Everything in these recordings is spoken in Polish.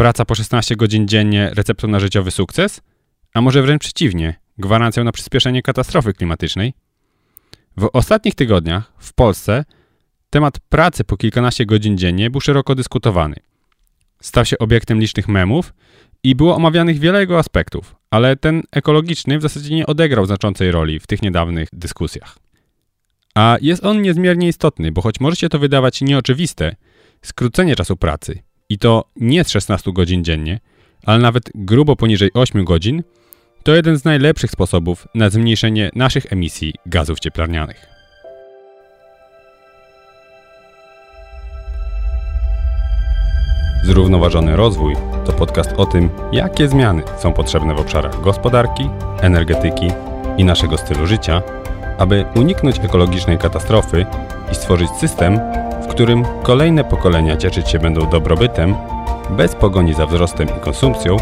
praca po 16 godzin dziennie receptą na życiowy sukces? A może wręcz przeciwnie, gwarancją na przyspieszenie katastrofy klimatycznej? W ostatnich tygodniach w Polsce temat pracy po kilkanaście godzin dziennie był szeroko dyskutowany. Stał się obiektem licznych memów i było omawianych wiele jego aspektów, ale ten ekologiczny w zasadzie nie odegrał znaczącej roli w tych niedawnych dyskusjach. A jest on niezmiernie istotny, bo choć może się to wydawać nieoczywiste, skrócenie czasu pracy i to nie z 16 godzin dziennie, ale nawet grubo poniżej 8 godzin, to jeden z najlepszych sposobów na zmniejszenie naszych emisji gazów cieplarnianych. Zrównoważony rozwój to podcast o tym, jakie zmiany są potrzebne w obszarach gospodarki, energetyki i naszego stylu życia, aby uniknąć ekologicznej katastrofy i stworzyć system, w którym kolejne pokolenia cieszyć się będą dobrobytem, bez pogoni za wzrostem i konsumpcją,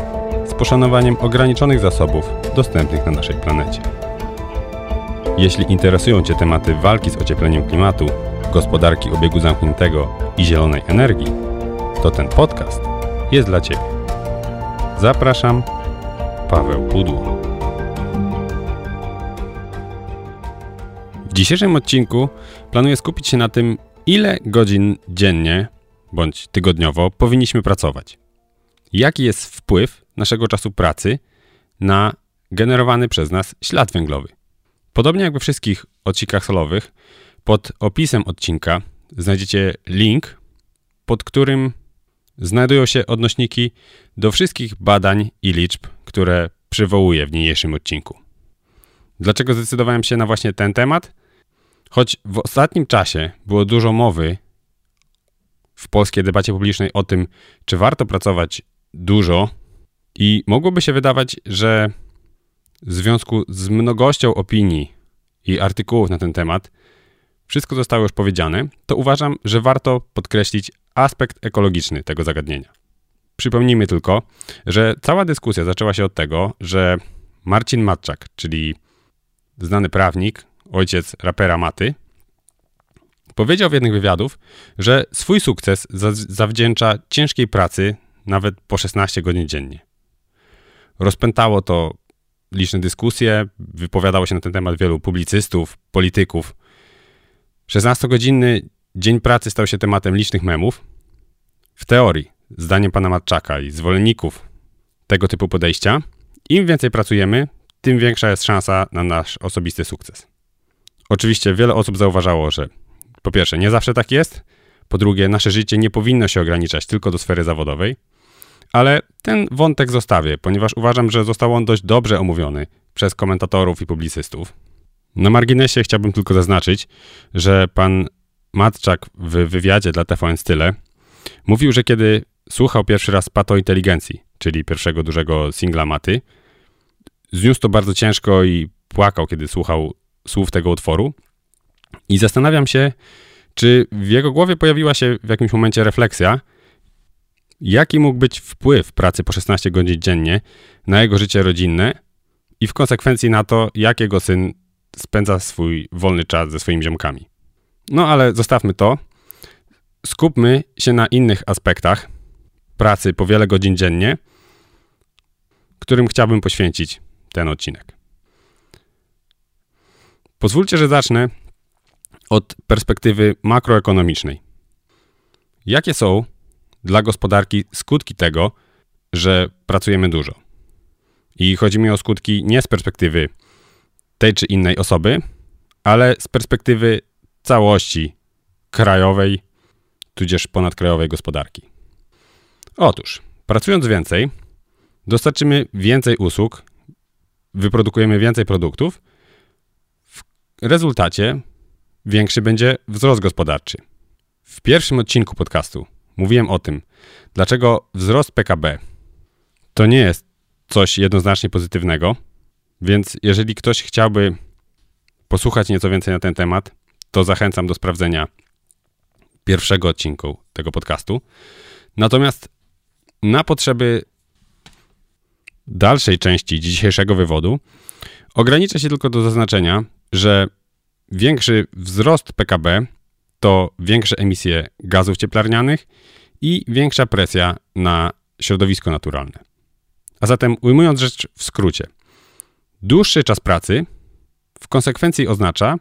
z poszanowaniem ograniczonych zasobów dostępnych na naszej planecie. Jeśli interesują Cię tematy walki z ociepleniem klimatu, gospodarki obiegu zamkniętego i zielonej energii, to ten podcast jest dla Ciebie. Zapraszam, Paweł Pudło. W dzisiejszym odcinku planuję skupić się na tym, ile godzin dziennie bądź tygodniowo powinniśmy pracować. Jaki jest wpływ naszego czasu pracy na generowany przez nas ślad węglowy. Podobnie jak we wszystkich odcinkach solowych, pod opisem odcinka znajdziecie link, pod którym znajdują się odnośniki do wszystkich badań i liczb, które przywołuję w niniejszym odcinku. Dlaczego zdecydowałem się na właśnie ten temat? Choć w ostatnim czasie było dużo mowy w polskiej debacie publicznej o tym, czy warto pracować dużo i mogłoby się wydawać, że w związku z mnogością opinii i artykułów na ten temat, wszystko zostało już powiedziane, to uważam, że warto podkreślić aspekt ekologiczny tego zagadnienia. Przypomnijmy tylko, że cała dyskusja zaczęła się od tego, że Marcin Matczak, czyli znany prawnik, ojciec rapera Maty, powiedział w jednych wywiadów, że swój sukces zawdzięcza ciężkiej pracy nawet po 16 godzin dziennie. Rozpętało to liczne dyskusje, wypowiadało się na ten temat wielu publicystów, polityków. 16-godzinny dzień pracy stał się tematem licznych memów. W teorii, zdaniem pana Matczaka i zwolenników tego typu podejścia, im więcej pracujemy, tym większa jest szansa na nasz osobisty sukces. Oczywiście wiele osób zauważało, że po pierwsze, nie zawsze tak jest, po drugie, nasze życie nie powinno się ograniczać tylko do sfery zawodowej, ale ten wątek zostawię, ponieważ uważam, że został on dość dobrze omówiony przez komentatorów i publicystów. Na marginesie chciałbym tylko zaznaczyć, że pan Matczak w wywiadzie dla TVN Style mówił, że kiedy słuchał pierwszy raz Pato Inteligencji, czyli pierwszego dużego singla Maty, zniósł to bardzo ciężko i płakał, kiedy słuchał słów tego utworu. I zastanawiam się, czy w jego głowie pojawiła się w jakimś momencie refleksja, jaki mógł być wpływ pracy po 16 godzin dziennie na jego życie rodzinne i w konsekwencji na to, jak jego syn spędza swój wolny czas ze swoimi ziomkami. No ale zostawmy to. Skupmy się na innych aspektach pracy po wiele godzin dziennie, którym chciałbym poświęcić ten odcinek. Pozwólcie, że zacznę od perspektywy makroekonomicznej. Jakie są dla gospodarki skutki tego, że pracujemy dużo. I chodzi mi o skutki nie z perspektywy tej czy innej osoby, ale z perspektywy całości krajowej, tudzież ponadkrajowej gospodarki. Otóż, pracując więcej, dostarczymy więcej usług, wyprodukujemy więcej produktów, rezultacie większy będzie wzrost gospodarczy. W pierwszym odcinku podcastu mówiłem o tym, dlaczego wzrost PKB to nie jest coś jednoznacznie pozytywnego, więc jeżeli ktoś chciałby posłuchać nieco więcej na ten temat, to zachęcam do sprawdzenia pierwszego odcinku tego podcastu. Natomiast na potrzeby dalszej części dzisiejszego wywodu ograniczę się tylko do zaznaczenia, że większy wzrost PKB to większe emisje gazów cieplarnianych i większa presja na środowisko naturalne. A zatem, ujmując rzecz w skrócie, dłuższy czas pracy w konsekwencji oznacza,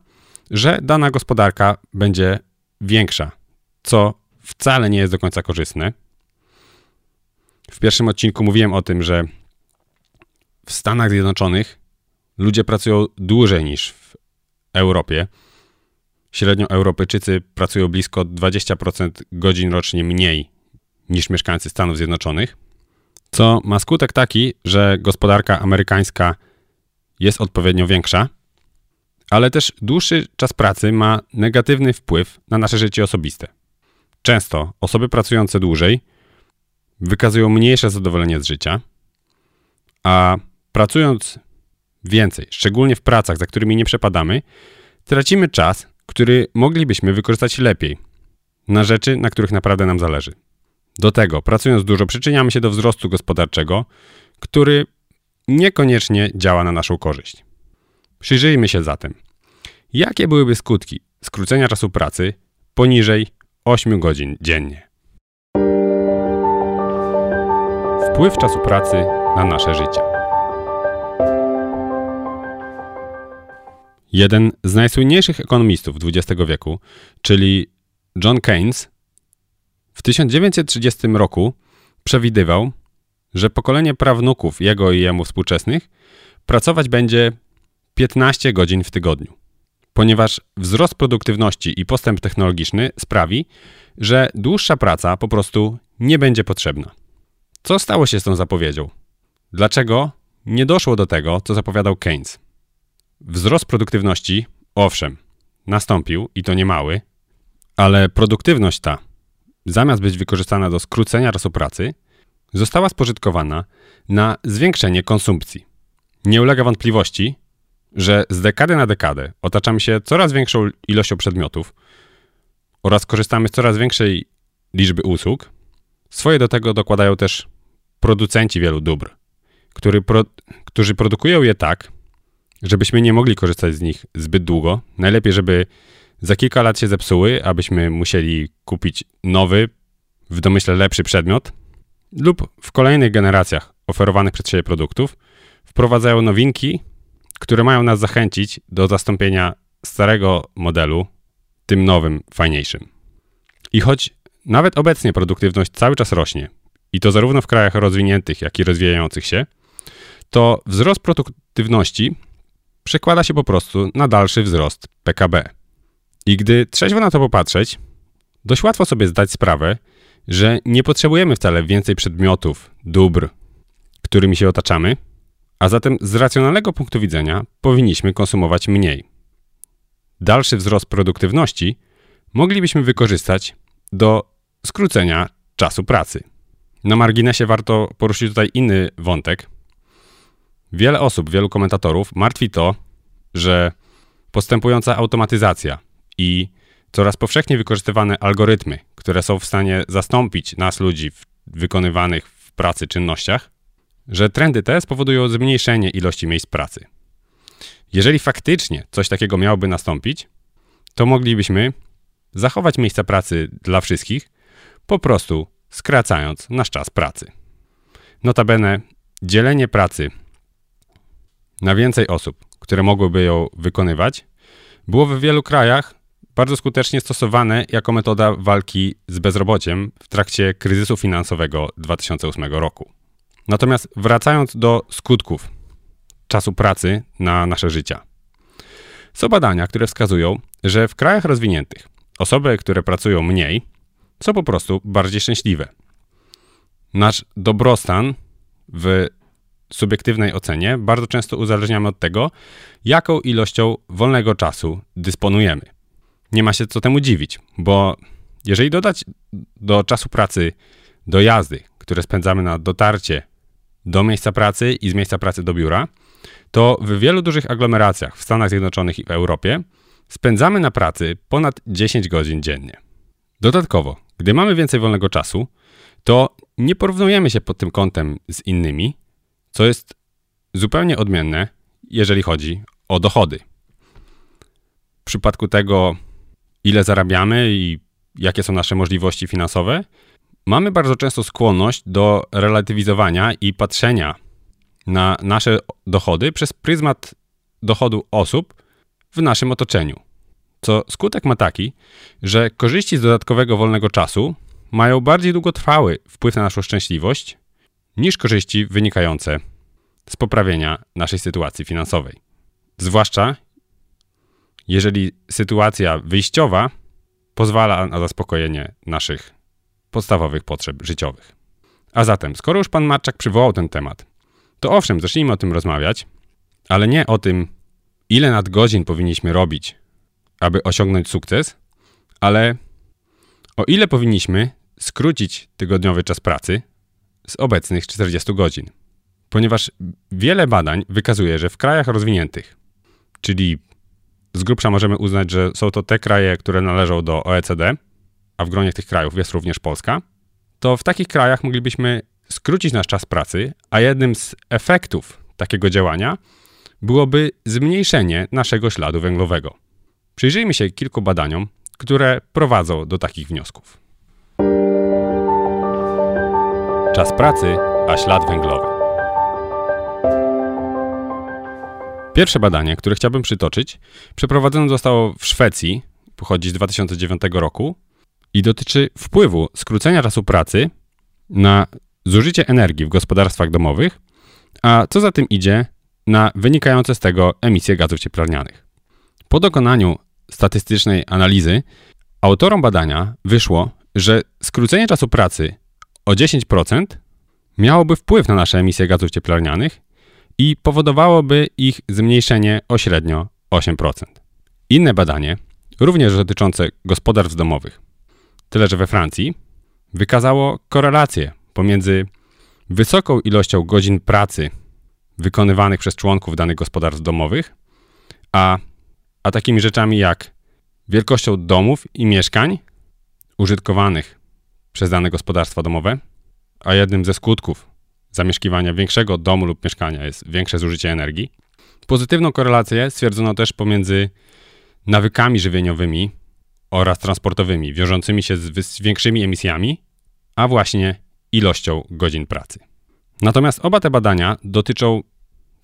że dana gospodarka będzie większa, co wcale nie jest do końca korzystne. W pierwszym odcinku mówiłem o tym, że w Stanach Zjednoczonych ludzie pracują dłużej niż w Europie. Średnio Europejczycy pracują blisko 20% godzin rocznie mniej niż mieszkańcy Stanów Zjednoczonych, co ma skutek taki, że gospodarka amerykańska jest odpowiednio większa, ale też dłuższy czas pracy ma negatywny wpływ na nasze życie osobiste. Często osoby pracujące dłużej wykazują mniejsze zadowolenie z życia, a pracując więcej, szczególnie w pracach, za którymi nie przepadamy, tracimy czas, który moglibyśmy wykorzystać lepiej na rzeczy, na których naprawdę nam zależy. Do tego, pracując dużo, przyczyniamy się do wzrostu gospodarczego, który niekoniecznie działa na naszą korzyść. Przyjrzyjmy się zatem, jakie byłyby skutki skrócenia czasu pracy poniżej 8 godzin dziennie. Wpływ czasu pracy na nasze życie. Jeden z najsłynniejszych ekonomistów XX wieku, czyli John Keynes, w 1930 roku przewidywał, że pokolenie prawnuków jego i jemu współczesnych pracować będzie 15 godzin w tygodniu, ponieważ wzrost produktywności i postęp technologiczny sprawi, że dłuższa praca po prostu nie będzie potrzebna. Co stało się z tą zapowiedzią? Dlaczego nie doszło do tego, co zapowiadał Keynes? Wzrost produktywności, owszem, nastąpił i to niemały, ale produktywność ta, zamiast być wykorzystana do skrócenia czasu pracy, została spożytkowana na zwiększenie konsumpcji. Nie ulega wątpliwości, że z dekady na dekadę otaczamy się coraz większą ilością przedmiotów oraz korzystamy z coraz większej liczby usług. Swoje do tego dokładają też producenci wielu dóbr, który pro, którzy produkują je tak, żebyśmy nie mogli korzystać z nich zbyt długo. Najlepiej, żeby za kilka lat się zepsuły, abyśmy musieli kupić nowy, w domyśle lepszy przedmiot, lub w kolejnych generacjach oferowanych przez siebie produktów wprowadzają nowinki, które mają nas zachęcić do zastąpienia starego modelu tym nowym, fajniejszym. I choć nawet obecnie produktywność cały czas rośnie, i to zarówno w krajach rozwiniętych, jak i rozwijających się, to wzrost produktywności przekłada się po prostu na dalszy wzrost PKB. I gdy trzeźwo na to popatrzeć, dość łatwo sobie zdać sprawę, że nie potrzebujemy wcale więcej przedmiotów, dóbr, którymi się otaczamy, a zatem z racjonalnego punktu widzenia powinniśmy konsumować mniej. Dalszy wzrost produktywności moglibyśmy wykorzystać do skrócenia czasu pracy. Na marginesie warto poruszyć tutaj inny wątek. Wiele osób, wielu komentatorów martwi to, że postępująca automatyzacja i coraz powszechniej wykorzystywane algorytmy, które są w stanie zastąpić nas, ludzi, w wykonywanych w pracy czynnościach, że trendy te spowodują zmniejszenie ilości miejsc pracy. Jeżeli faktycznie coś takiego miałoby nastąpić, to moglibyśmy zachować miejsca pracy dla wszystkich, po prostu skracając nasz czas pracy. Notabene, dzielenie pracy na więcej osób, które mogłyby ją wykonywać, było w wielu krajach bardzo skutecznie stosowane jako metoda walki z bezrobociem w trakcie kryzysu finansowego 2008 roku. Natomiast wracając do skutków czasu pracy na nasze życia. Są badania, które wskazują, że w krajach rozwiniętych osoby, które pracują mniej, są po prostu bardziej szczęśliwe. Nasz dobrostan w subiektywnej ocenie bardzo często uzależniamy od tego, jaką ilością wolnego czasu dysponujemy. Nie ma się co temu dziwić, bo jeżeli dodać do czasu pracy dojazdy, które spędzamy na dotarcie do miejsca pracy i z miejsca pracy do biura, to w wielu dużych aglomeracjach w Stanach Zjednoczonych i w Europie spędzamy na pracy ponad 10 godzin dziennie. Dodatkowo, gdy mamy więcej wolnego czasu, to nie porównujemy się pod tym kątem z innymi, co jest zupełnie odmienne, jeżeli chodzi o dochody. W przypadku tego, ile zarabiamy i jakie są nasze możliwości finansowe, mamy bardzo często skłonność do relatywizowania i patrzenia na nasze dochody przez pryzmat dochodu osób w naszym otoczeniu. Co skutek ma taki, że korzyści z dodatkowego wolnego czasu mają bardziej długotrwały wpływ na naszą szczęśliwość niż korzyści wynikające z poprawienia naszej sytuacji finansowej. Zwłaszcza jeżeli sytuacja wyjściowa pozwala na zaspokojenie naszych podstawowych potrzeb życiowych. A zatem, skoro już pan Marczak przywołał ten temat, to owszem, zacznijmy o tym rozmawiać, ale nie o tym, ile nadgodzin powinniśmy robić, aby osiągnąć sukces, ale o ile powinniśmy skrócić tygodniowy czas pracy z obecnych 40 godzin. Ponieważ wiele badań wykazuje, że w krajach rozwiniętych, czyli z grubsza możemy uznać, że są to te kraje, które należą do OECD, a w gronie tych krajów jest również Polska, to w takich krajach moglibyśmy skrócić nasz czas pracy, a jednym z efektów takiego działania byłoby zmniejszenie naszego śladu węglowego. Przyjrzyjmy się kilku badaniom, które prowadzą do takich wniosków. Czas pracy, a ślad węglowy. Pierwsze badanie, które chciałbym przytoczyć, przeprowadzone zostało w Szwecji, pochodzi z 2009 roku i dotyczy wpływu skrócenia czasu pracy na zużycie energii w gospodarstwach domowych, a co za tym idzie, na wynikające z tego emisje gazów cieplarnianych. Po dokonaniu statystycznej analizy autorom badania wyszło, że skrócenie czasu pracy o 10% miałoby wpływ na nasze emisje gazów cieplarnianych i powodowałoby ich zmniejszenie o średnio 8%. Inne badanie, również dotyczące gospodarstw domowych, tyle że we Francji, wykazało korelację pomiędzy wysoką ilością godzin pracy wykonywanych przez członków danych gospodarstw domowych, a, a takimi rzeczami jak wielkością domów i mieszkań użytkowanych przez dane gospodarstwa domowe, a jednym ze skutków zamieszkiwania większego domu lub mieszkania jest większe zużycie energii. Pozytywną korelację stwierdzono też pomiędzy nawykami żywieniowymi oraz transportowymi, wiążącymi się z, większymi emisjami, a właśnie ilością godzin pracy. Natomiast oba te badania dotyczą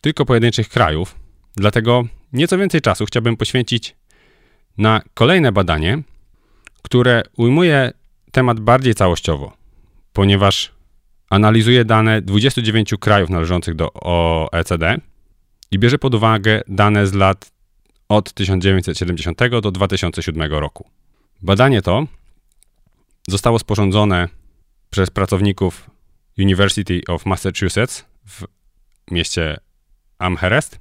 tylko pojedynczych krajów, dlatego nieco więcej czasu chciałbym poświęcić na kolejne badanie, które ujmuje temat bardziej całościowo, ponieważ analizuje dane 29 krajów należących do OECD i bierze pod uwagę dane z lat od 1970 do 2007 roku. Badanie to zostało sporządzone przez pracowników University of Massachusetts w mieście Amherst,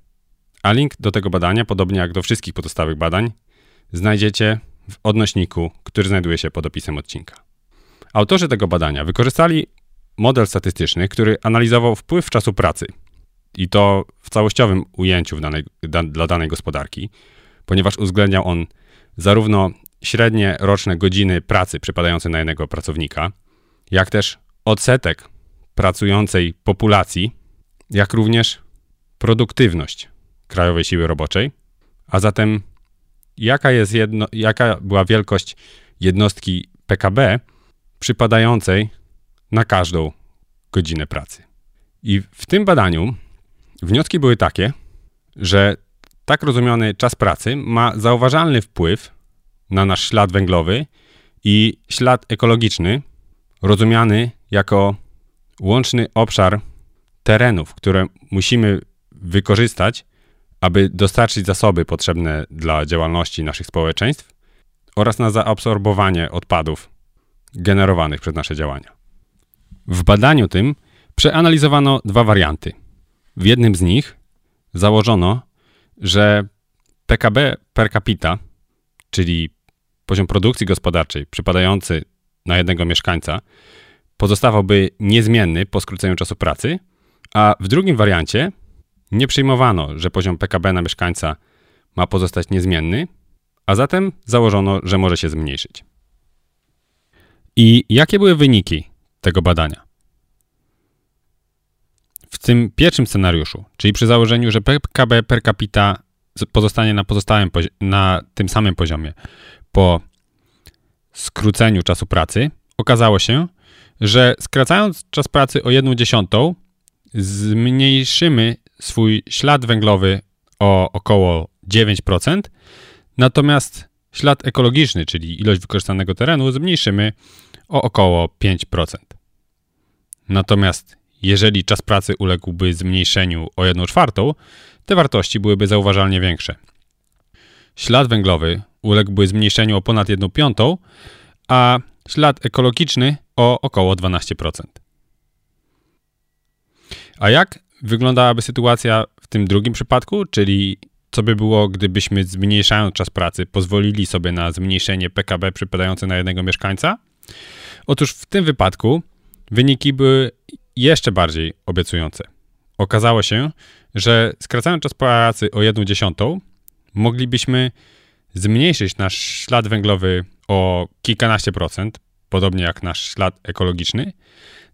a link do tego badania, podobnie jak do wszystkich pozostałych badań, znajdziecie w odnośniku, który znajduje się pod opisem odcinka. Autorzy tego badania wykorzystali model statystyczny, który analizował wpływ czasu pracy i to w całościowym ujęciu danej, da, dla danej gospodarki, ponieważ uwzględniał on zarówno średnie roczne godziny pracy przypadające na jednego pracownika, jak też odsetek pracującej populacji, jak również produktywność krajowej siły roboczej, a zatem jaka, jest jedno, jaka była wielkość jednostki PKB przypadającej na każdą godzinę pracy. I w tym badaniu wnioski były takie, że tak rozumiany czas pracy ma zauważalny wpływ na nasz ślad węglowy i ślad ekologiczny, rozumiany jako łączny obszar terenów, które musimy wykorzystać, aby dostarczyć zasoby potrzebne dla działalności naszych społeczeństw oraz na zaabsorbowanie odpadów generowanych przez nasze działania. W badaniu tym przeanalizowano dwa warianty. W jednym z nich założono, że PKB per capita, czyli poziom produkcji gospodarczej przypadający na jednego mieszkańca, pozostawałby niezmienny po skróceniu czasu pracy, a w drugim wariancie nie przyjmowano, że poziom PKB na mieszkańca ma pozostać niezmienny, a zatem założono, że może się zmniejszyć. I jakie były wyniki tego badania? W tym pierwszym scenariuszu, czyli przy założeniu, że PKB per capita pozostanie na pozostałym na tym samym poziomie po skróceniu czasu pracy, okazało się, że skracając czas pracy o 1 dziesiątą, zmniejszymy swój ślad węglowy o około 9%, natomiast ślad ekologiczny, czyli ilość wykorzystanego terenu, zmniejszymy o około 5%. Natomiast jeżeli czas pracy uległby zmniejszeniu o 1 czwartą, te wartości byłyby zauważalnie większe. Ślad węglowy uległby zmniejszeniu o ponad 1 piątą, a ślad ekologiczny o około 12%. A jak wyglądałaby sytuacja w tym drugim przypadku, czyli co by było, gdybyśmy zmniejszając czas pracy pozwolili sobie na zmniejszenie PKB przypadające na jednego mieszkańca? Otóż w tym wypadku wyniki były jeszcze bardziej obiecujące. Okazało się, że skracając czas pracy o 1 dziesiątą, moglibyśmy zmniejszyć nasz ślad węglowy o kilkanaście procent, podobnie jak nasz ślad ekologiczny.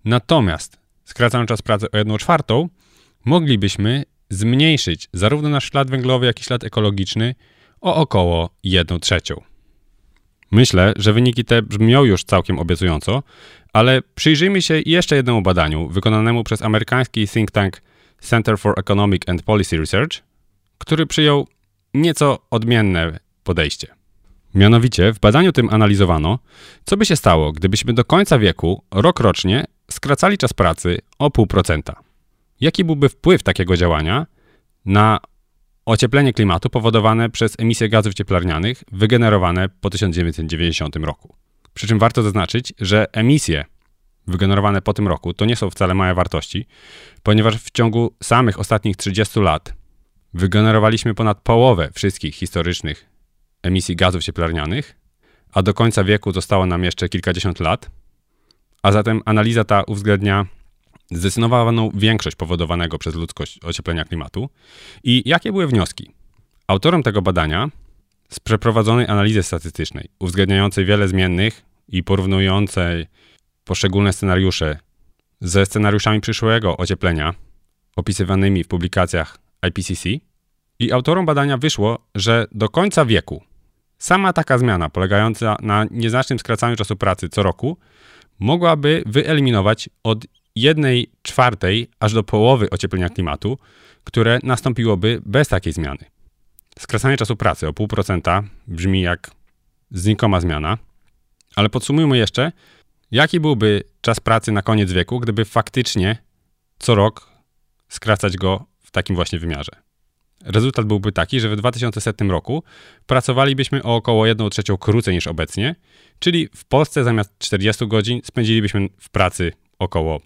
Natomiast skracając czas pracy o 1 czwartą, moglibyśmy zmniejszyć zarówno nasz ślad węglowy, jak i ślad ekologiczny o około 1 trzecią. Myślę, że wyniki te brzmią już całkiem obiecująco, ale przyjrzyjmy się jeszcze jednemu badaniu wykonanemu przez amerykański think tank Center for Economic and Policy Research, który przyjął nieco odmienne podejście. Mianowicie w badaniu tym analizowano, co by się stało, gdybyśmy do końca wieku, rok rocznie, skracali czas pracy o 0,5%. Jaki byłby wpływ takiego działania na ocieplenie klimatu powodowane przez emisje gazów cieplarnianych wygenerowane po 1990 roku? Przy czym warto zaznaczyć, że emisje wygenerowane po tym roku to nie są wcale małe wartości, ponieważ w ciągu samych ostatnich 30 lat wygenerowaliśmy ponad połowę wszystkich historycznych emisji gazów cieplarnianych, a do końca wieku zostało nam jeszcze kilkadziesiąt lat, a zatem analiza ta uwzględnia zdecydowaną większość powodowanego przez ludzkość ocieplenia klimatu. I jakie były wnioski? Autorem tego badania z przeprowadzonej analizy statystycznej, uwzględniającej wiele zmiennych i porównującej poszczególne scenariusze ze scenariuszami przyszłego ocieplenia opisywanymi w publikacjach IPCC, i autorom badania wyszło, że do końca wieku sama taka zmiana polegająca na nieznacznym skracaniu czasu pracy co roku mogłaby wyeliminować od 1 czwartej aż do połowy ocieplenia klimatu, które nastąpiłoby bez takiej zmiany. Skracanie czasu pracy o 0,5% brzmi jak znikoma zmiana, ale podsumujmy jeszcze, jaki byłby czas pracy na koniec wieku, gdyby faktycznie co rok skracać go w takim właśnie wymiarze. Rezultat byłby taki, że w 2100 roku pracowalibyśmy o około 1 trzecią krócej niż obecnie, czyli w Polsce zamiast 40 godzin spędzilibyśmy w pracy około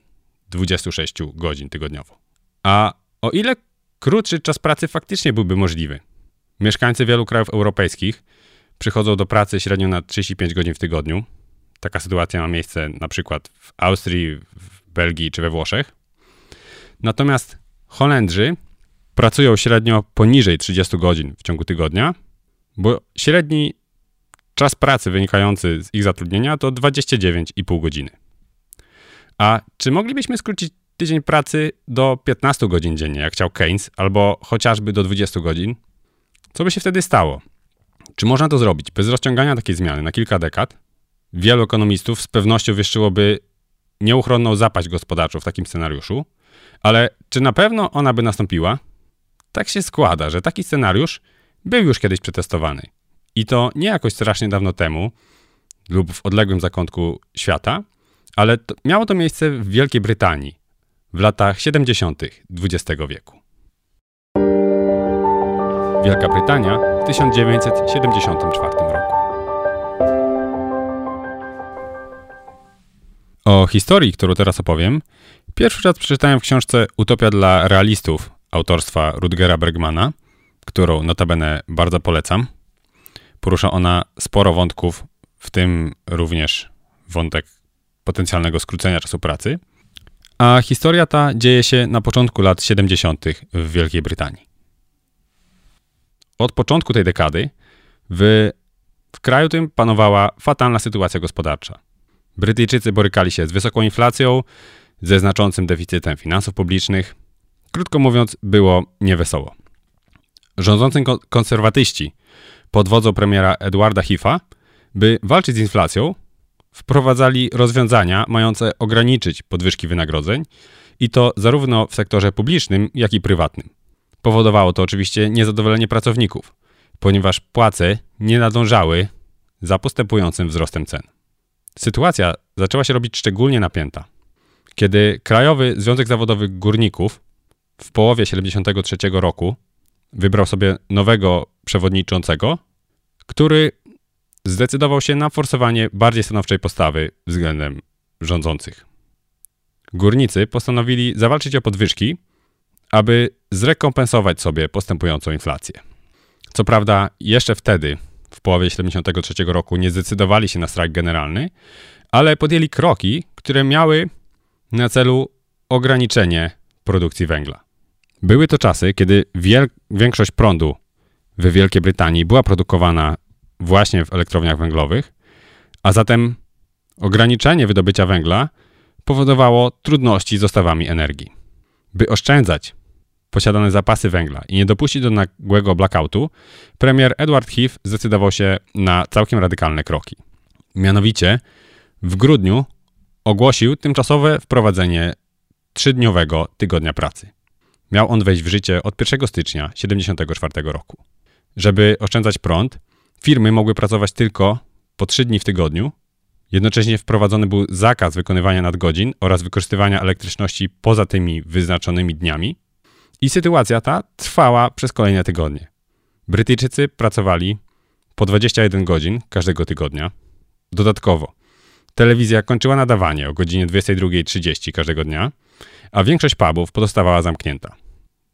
26 godzin tygodniowo. A o ile krótszy czas pracy faktycznie byłby możliwy? Mieszkańcy wielu krajów europejskich przychodzą do pracy średnio na 35 godzin w tygodniu. Taka sytuacja ma miejsce na przykład w Austrii, w Belgii czy we Włoszech. Natomiast Holendrzy pracują średnio poniżej 30 godzin w ciągu tygodnia, bo średni czas pracy wynikający z ich zatrudnienia to 29,5 godziny. A czy moglibyśmy skrócić tydzień pracy do 15 godzin dziennie, jak chciał Keynes, albo chociażby do 20 godzin? Co by się wtedy stało? Czy można to zrobić bez rozciągania takiej zmiany na kilka dekad? Wielu ekonomistów z pewnością wieszczyłoby nieuchronną zapaść gospodarczą w takim scenariuszu, ale czy na pewno ona by nastąpiła? Tak się składa, że taki scenariusz był już kiedyś przetestowany. I to nie jakoś strasznie dawno temu lub w odległym zakątku świata, ale to, miało to miejsce w Wielkiej Brytanii w latach 70. XX wieku. Wielka Brytania w 1974 roku. O historii, którą teraz opowiem, pierwszy raz przeczytałem w książce Utopia dla realistów autorstwa Rutgera Bergmana, którą notabene bardzo polecam. Porusza ona sporo wątków, w tym również wątek potencjalnego skrócenia czasu pracy. A historia ta dzieje się na początku lat 70. w Wielkiej Brytanii. Od początku tej dekady w, w kraju tym panowała fatalna sytuacja gospodarcza. Brytyjczycy borykali się z wysoką inflacją, ze znaczącym deficytem finansów publicznych, Krótko mówiąc, było niewesoło. Rządzący konserwatyści pod wodzą premiera Edwarda Heath'a, by walczyć z inflacją, wprowadzali rozwiązania mające ograniczyć podwyżki wynagrodzeń i to zarówno w sektorze publicznym, jak i prywatnym. Powodowało to oczywiście niezadowolenie pracowników, ponieważ płace nie nadążały za postępującym wzrostem cen. Sytuacja zaczęła się robić szczególnie napięta, kiedy Krajowy Związek Zawodowy Górników w połowie 1973 roku wybrał sobie nowego przewodniczącego, który zdecydował się na forsowanie bardziej stanowczej postawy względem rządzących. Górnicy postanowili zawalczyć o podwyżki, aby zrekompensować sobie postępującą inflację. Co prawda, jeszcze wtedy, w połowie 1973 roku, nie zdecydowali się na strajk generalny, ale podjęli kroki, które miały na celu ograniczenie produkcji węgla. Były to czasy, kiedy większość prądu w Wielkiej Brytanii była produkowana właśnie w elektrowniach węglowych, a zatem ograniczenie wydobycia węgla powodowało trudności z dostawami energii. By oszczędzać posiadane zapasy węgla i nie dopuścić do nagłego blackoutu, premier Edward Heath zdecydował się na całkiem radykalne kroki. Mianowicie w grudniu ogłosił tymczasowe wprowadzenie trzydniowego tygodnia pracy. Miał on wejść w życie od 1 stycznia 1974 roku. Żeby oszczędzać prąd, firmy mogły pracować tylko po 3 dni w tygodniu. Jednocześnie wprowadzony był zakaz wykonywania nadgodzin oraz wykorzystywania elektryczności poza tymi wyznaczonymi dniami. I sytuacja ta trwała przez kolejne tygodnie. Brytyjczycy pracowali po 21 godzin każdego tygodnia. Dodatkowo, telewizja kończyła nadawanie o godzinie 22.30 każdego dnia, a większość pubów pozostawała zamknięta.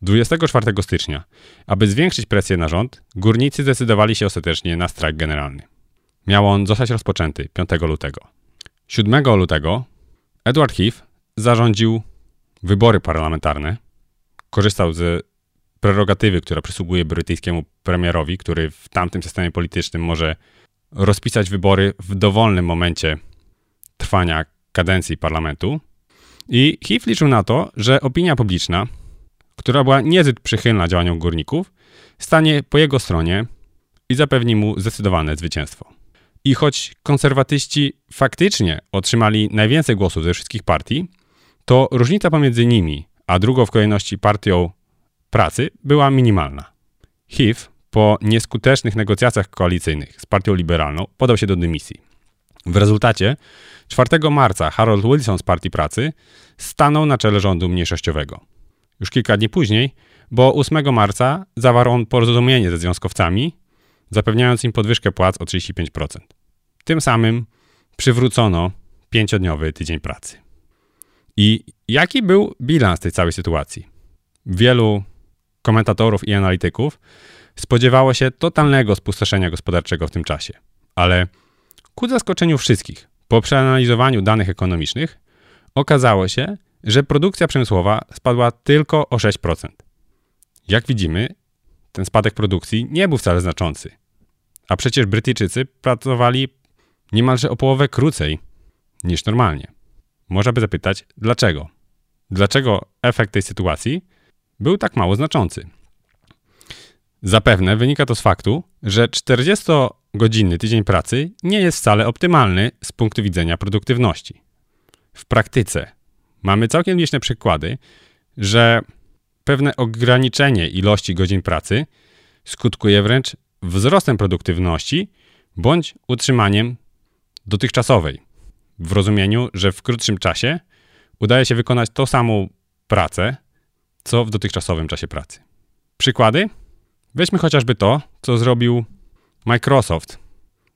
24 stycznia, aby zwiększyć presję na rząd, górnicy zdecydowali się ostatecznie na strajk generalny. Miał on zostać rozpoczęty 5 lutego. 7 lutego Edward Heath zarządził wybory parlamentarne. Korzystał z prerogatywy, która przysługuje brytyjskiemu premierowi, który w tamtym systemie politycznym może rozpisać wybory w dowolnym momencie trwania kadencji parlamentu. I Heath liczył na to, że opinia publiczna która była niezbyt przychylna działaniom górników, stanie po jego stronie i zapewni mu zdecydowane zwycięstwo. I choć konserwatyści faktycznie otrzymali najwięcej głosów ze wszystkich partii, to różnica pomiędzy nimi a drugą w kolejności partią pracy była minimalna. Heath po nieskutecznych negocjacjach koalicyjnych z partią liberalną podał się do dymisji. W rezultacie 4 marca Harold Wilson z Partii Pracy stanął na czele rządu mniejszościowego już kilka dni później, bo 8 marca zawarł on porozumienie ze związkowcami, zapewniając im podwyżkę płac o 35%. Tym samym przywrócono pięciodniowy tydzień pracy. I jaki był bilans tej całej sytuacji? Wielu komentatorów i analityków spodziewało się totalnego spustoszenia gospodarczego w tym czasie. Ale ku zaskoczeniu wszystkich, po przeanalizowaniu danych ekonomicznych, okazało się, że produkcja przemysłowa spadła tylko o 6%. Jak widzimy, ten spadek produkcji nie był wcale znaczący. A przecież Brytyjczycy pracowali niemalże o połowę krócej niż normalnie. Można by zapytać, dlaczego? Dlaczego efekt tej sytuacji był tak mało znaczący? Zapewne wynika to z faktu, że 40-godzinny tydzień pracy nie jest wcale optymalny z punktu widzenia produktywności. W praktyce mamy całkiem liczne przykłady, że pewne ograniczenie ilości godzin pracy skutkuje wręcz wzrostem produktywności bądź utrzymaniem dotychczasowej, w rozumieniu, że w krótszym czasie udaje się wykonać tą samą pracę, co w dotychczasowym czasie pracy. Przykłady? Weźmy chociażby to, co zrobił Microsoft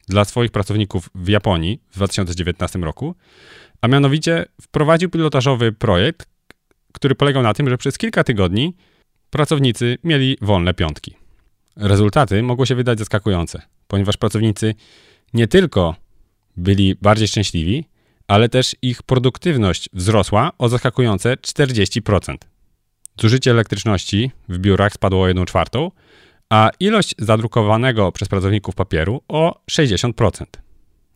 dla swoich pracowników w Japonii w 2019 roku, a mianowicie wprowadził pilotażowy projekt, który polegał na tym, że przez kilka tygodni pracownicy mieli wolne piątki. Rezultaty mogły się wydać zaskakujące, ponieważ pracownicy nie tylko byli bardziej szczęśliwi, ale też ich produktywność wzrosła o zaskakujące 40%. Zużycie elektryczności w biurach spadło o 1 czwartą, a ilość zadrukowanego przez pracowników papieru o 60%.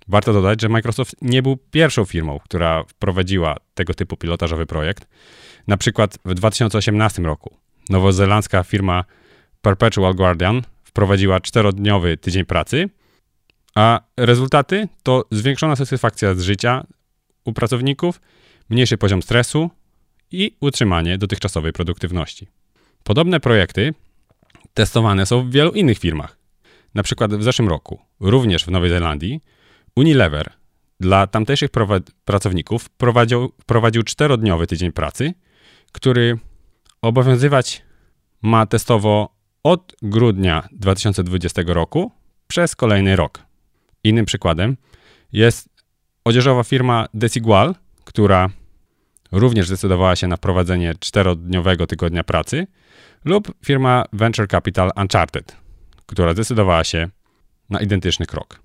Warto dodać, że Microsoft nie był pierwszą firmą, która wprowadziła tego typu pilotażowy projekt. Na przykład w 2018 roku nowozelandzka firma Perpetual Guardian wprowadziła czterodniowy tydzień pracy, A rezultaty to zwiększona satysfakcja z życia u pracowników, mniejszy poziom stresu i utrzymanie dotychczasowej produktywności. Podobne projekty testowane są w wielu innych firmach. Na przykład w zeszłym roku, również w Nowej Zelandii, Unilever dla tamtejszych pracowników prowadził, prowadził czterodniowy tydzień pracy, który obowiązywać ma testowo od grudnia 2020 roku przez kolejny rok. Innym przykładem jest odzieżowa firma Desigual, która również zdecydowała się na wprowadzenie czterodniowego tygodnia pracy, lub firma Venture Capital Uncharted, która zdecydowała się na identyczny krok.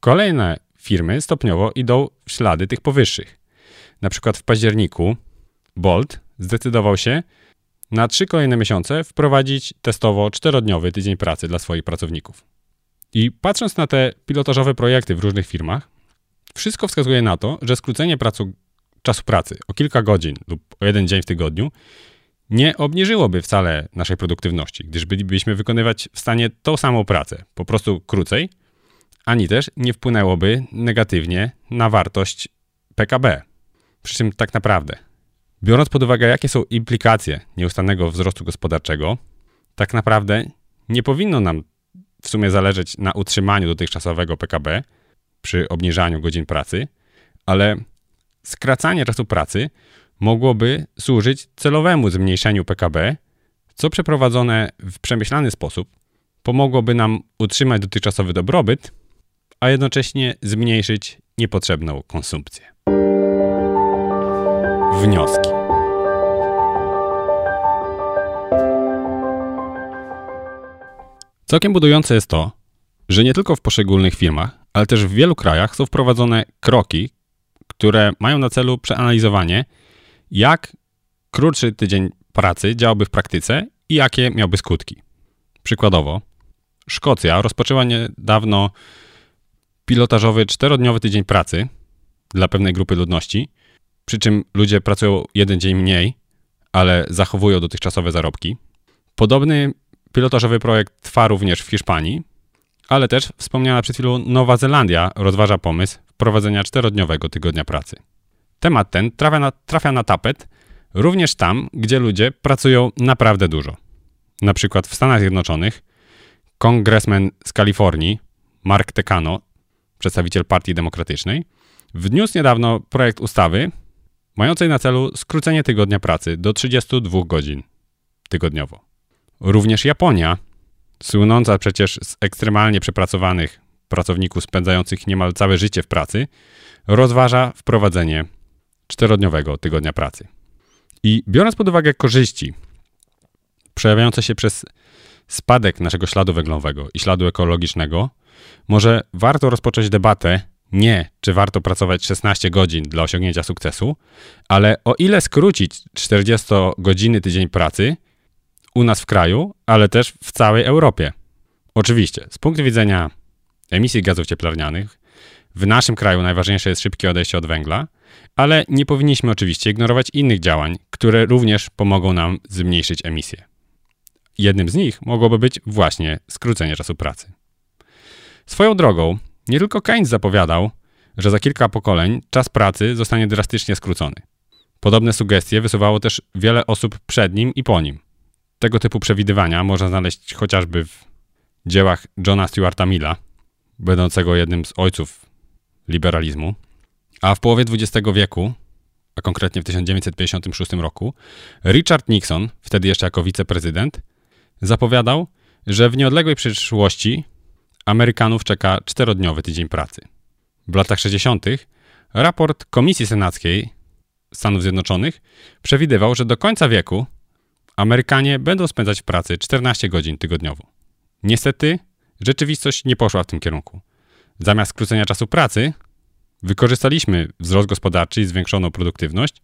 Kolejne firmy stopniowo idą w ślady tych powyższych. Na przykład w październiku Bolt zdecydował się na trzy kolejne miesiące wprowadzić testowo czterodniowy tydzień pracy dla swoich pracowników. I patrząc na te pilotażowe projekty w różnych firmach, wszystko wskazuje na to, że skrócenie pracu, czasu pracy o kilka godzin lub o jeden dzień w tygodniu nie obniżyłoby wcale naszej produktywności, gdyż bylibyśmy wykonywać w stanie tą samą pracę, po prostu krócej, ani też nie wpłynęłoby negatywnie na wartość PKB. Przy czym tak naprawdę, biorąc pod uwagę, jakie są implikacje nieustannego wzrostu gospodarczego, tak naprawdę nie powinno nam w sumie zależeć na utrzymaniu dotychczasowego PKB przy obniżaniu godzin pracy, ale skracanie czasu pracy mogłoby służyć celowemu zmniejszeniu PKB, co przeprowadzone w przemyślany sposób pomogłoby nam utrzymać dotychczasowy dobrobyt, a jednocześnie zmniejszyć niepotrzebną konsumpcję. Wnioski. Całkiem budujące jest to, że nie tylko w poszczególnych firmach, ale też w wielu krajach są wprowadzone kroki, które mają na celu przeanalizowanie, jak krótszy tydzień pracy działałby w praktyce i jakie miałby skutki. Przykładowo, Szkocja rozpoczęła niedawno pilotażowy czterodniowy tydzień pracy dla pewnej grupy ludności, przy czym ludzie pracują jeden dzień mniej, ale zachowują dotychczasowe zarobki. Podobny pilotażowy projekt trwa również w Hiszpanii, ale też wspomniana przed chwilą Nowa Zelandia rozważa pomysł wprowadzenia czterodniowego tygodnia pracy. Temat ten trafia na, trafia na tapet również tam, gdzie ludzie pracują naprawdę dużo. Na przykład w Stanach Zjednoczonych kongresmen z Kalifornii, Mark Tecano, przedstawiciel Partii Demokratycznej, wniósł niedawno projekt ustawy mającej na celu skrócenie tygodnia pracy do 32 godzin tygodniowo. Również Japonia, słynąca przecież z ekstremalnie przepracowanych pracowników spędzających niemal całe życie w pracy, rozważa wprowadzenie czterodniowego tygodnia pracy. I biorąc pod uwagę korzyści przejawiające się przez spadek naszego śladu węglowego i śladu ekologicznego, może warto rozpocząć debatę nie, czy warto pracować 16 godzin dla osiągnięcia sukcesu, ale o ile skrócić 40-godzinny tydzień pracy u nas w kraju, ale też w całej Europie. Oczywiście, z punktu widzenia emisji gazów cieplarnianych, w naszym kraju najważniejsze jest szybkie odejście od węgla, ale nie powinniśmy oczywiście ignorować innych działań, które również pomogą nam zmniejszyć emisję. Jednym z nich mogłoby być właśnie skrócenie czasu pracy. Swoją drogą, nie tylko Keynes zapowiadał, że za kilka pokoleń czas pracy zostanie drastycznie skrócony. Podobne sugestie wysuwało też wiele osób przed nim i po nim. Tego typu przewidywania można znaleźć chociażby w dziełach Johna Stuarta Milla, będącego jednym z ojców liberalizmu. A w połowie XX wieku, a konkretnie w 1956 roku, Richard Nixon, wtedy jeszcze jako wiceprezydent, zapowiadał, że w nieodległej przyszłości Amerykanów czeka czterodniowy tydzień pracy. W latach 60. raport Komisji Senackiej Stanów Zjednoczonych przewidywał, że do końca wieku Amerykanie będą spędzać w pracy 14 godzin tygodniowo. Niestety, rzeczywistość nie poszła w tym kierunku. Zamiast skrócenia czasu pracy, wykorzystaliśmy wzrost gospodarczy i zwiększoną produktywność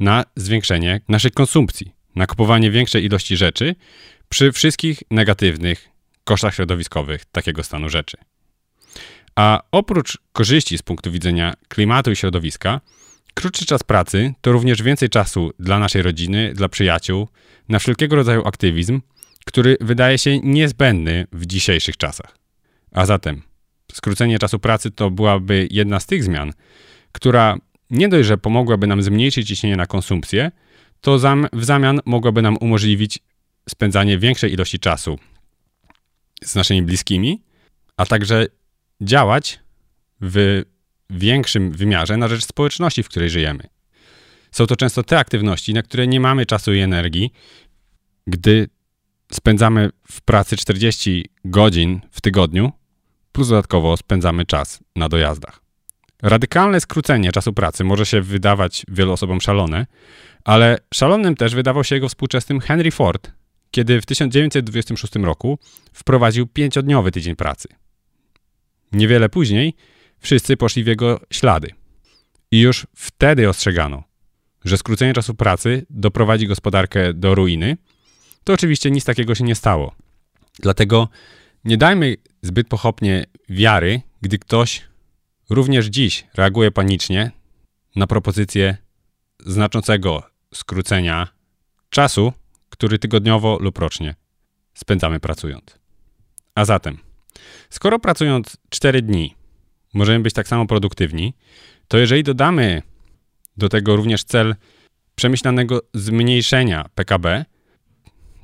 na zwiększenie naszej konsumpcji, na kupowanie większej ilości rzeczy przy wszystkich negatywnych kosztach środowiskowych takiego stanu rzeczy. A oprócz korzyści z punktu widzenia klimatu i środowiska, krótszy czas pracy to również więcej czasu dla naszej rodziny, dla przyjaciół, na wszelkiego rodzaju aktywizm, który wydaje się niezbędny w dzisiejszych czasach. A zatem skrócenie czasu pracy to byłaby jedna z tych zmian, która nie dość, że pomogłaby nam zmniejszyć ciśnienie na konsumpcję, to w zamian mogłaby nam umożliwić spędzanie większej ilości czasu z naszymi bliskimi, a także działać w większym wymiarze na rzecz społeczności, w której żyjemy. Są to często te aktywności, na które nie mamy czasu i energii, gdy spędzamy w pracy 40 godzin w tygodniu, plus dodatkowo spędzamy czas na dojazdach. Radykalne skrócenie czasu pracy może się wydawać wielu osobom szalone, ale szalonym też wydawał się jego współczesnym Henry Ford, kiedy w 1926 roku wprowadził pięciodniowy tydzień pracy. Niewiele później wszyscy poszli w jego ślady. I już wtedy ostrzegano, że skrócenie czasu pracy doprowadzi gospodarkę do ruiny, to oczywiście nic takiego się nie stało. Dlatego nie dajmy zbyt pochopnie wiary, gdy ktoś również dziś reaguje panicznie na propozycję znaczącego skrócenia czasu, który tygodniowo lub rocznie spędzamy pracując. A zatem, skoro pracując 4 dni możemy być tak samo produktywni, to jeżeli dodamy do tego również cel przemyślanego zmniejszenia PKB,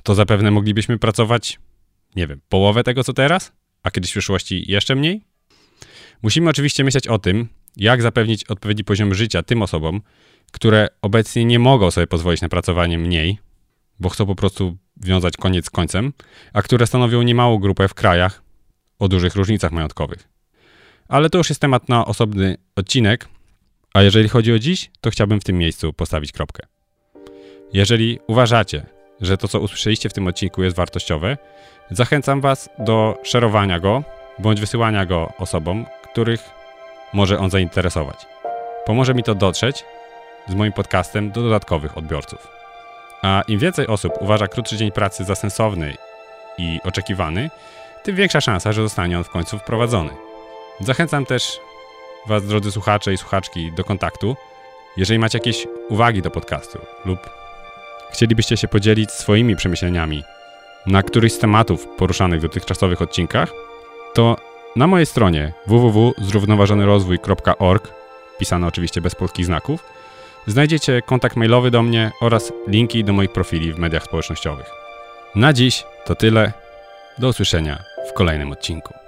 to zapewne moglibyśmy pracować, nie wiem, połowę tego co teraz, a kiedyś w przyszłości jeszcze mniej. Musimy oczywiście myśleć o tym, jak zapewnić odpowiedni poziom życia tym osobom, które obecnie nie mogą sobie pozwolić na pracowanie mniej, bo chcą po prostu wiązać koniec z końcem, a które stanowią niemałą grupę w krajach o dużych różnicach majątkowych. Ale to już jest temat na osobny odcinek, a jeżeli chodzi o dziś, to chciałbym w tym miejscu postawić kropkę. Jeżeli uważacie, że to, co usłyszeliście w tym odcinku jest wartościowe, zachęcam Was do szerowania go bądź wysyłania go osobom, których może on zainteresować. Pomoże mi to dotrzeć z moim podcastem do dodatkowych odbiorców. A im więcej osób uważa krótszy dzień pracy za sensowny i oczekiwany, tym większa szansa, że zostanie on w końcu wprowadzony. Zachęcam też Was, drodzy słuchacze i słuchaczki, do kontaktu. Jeżeli macie jakieś uwagi do podcastu lub chcielibyście się podzielić swoimi przemyśleniami na któryś z tematów poruszanych w dotychczasowych odcinkach, to na mojej stronie www.zrównoważonyrozwój.org, pisane oczywiście bez polskich znaków, znajdziecie kontakt mailowy do mnie oraz linki do moich profili w mediach społecznościowych. Na dziś to tyle. Do usłyszenia w kolejnym odcinku.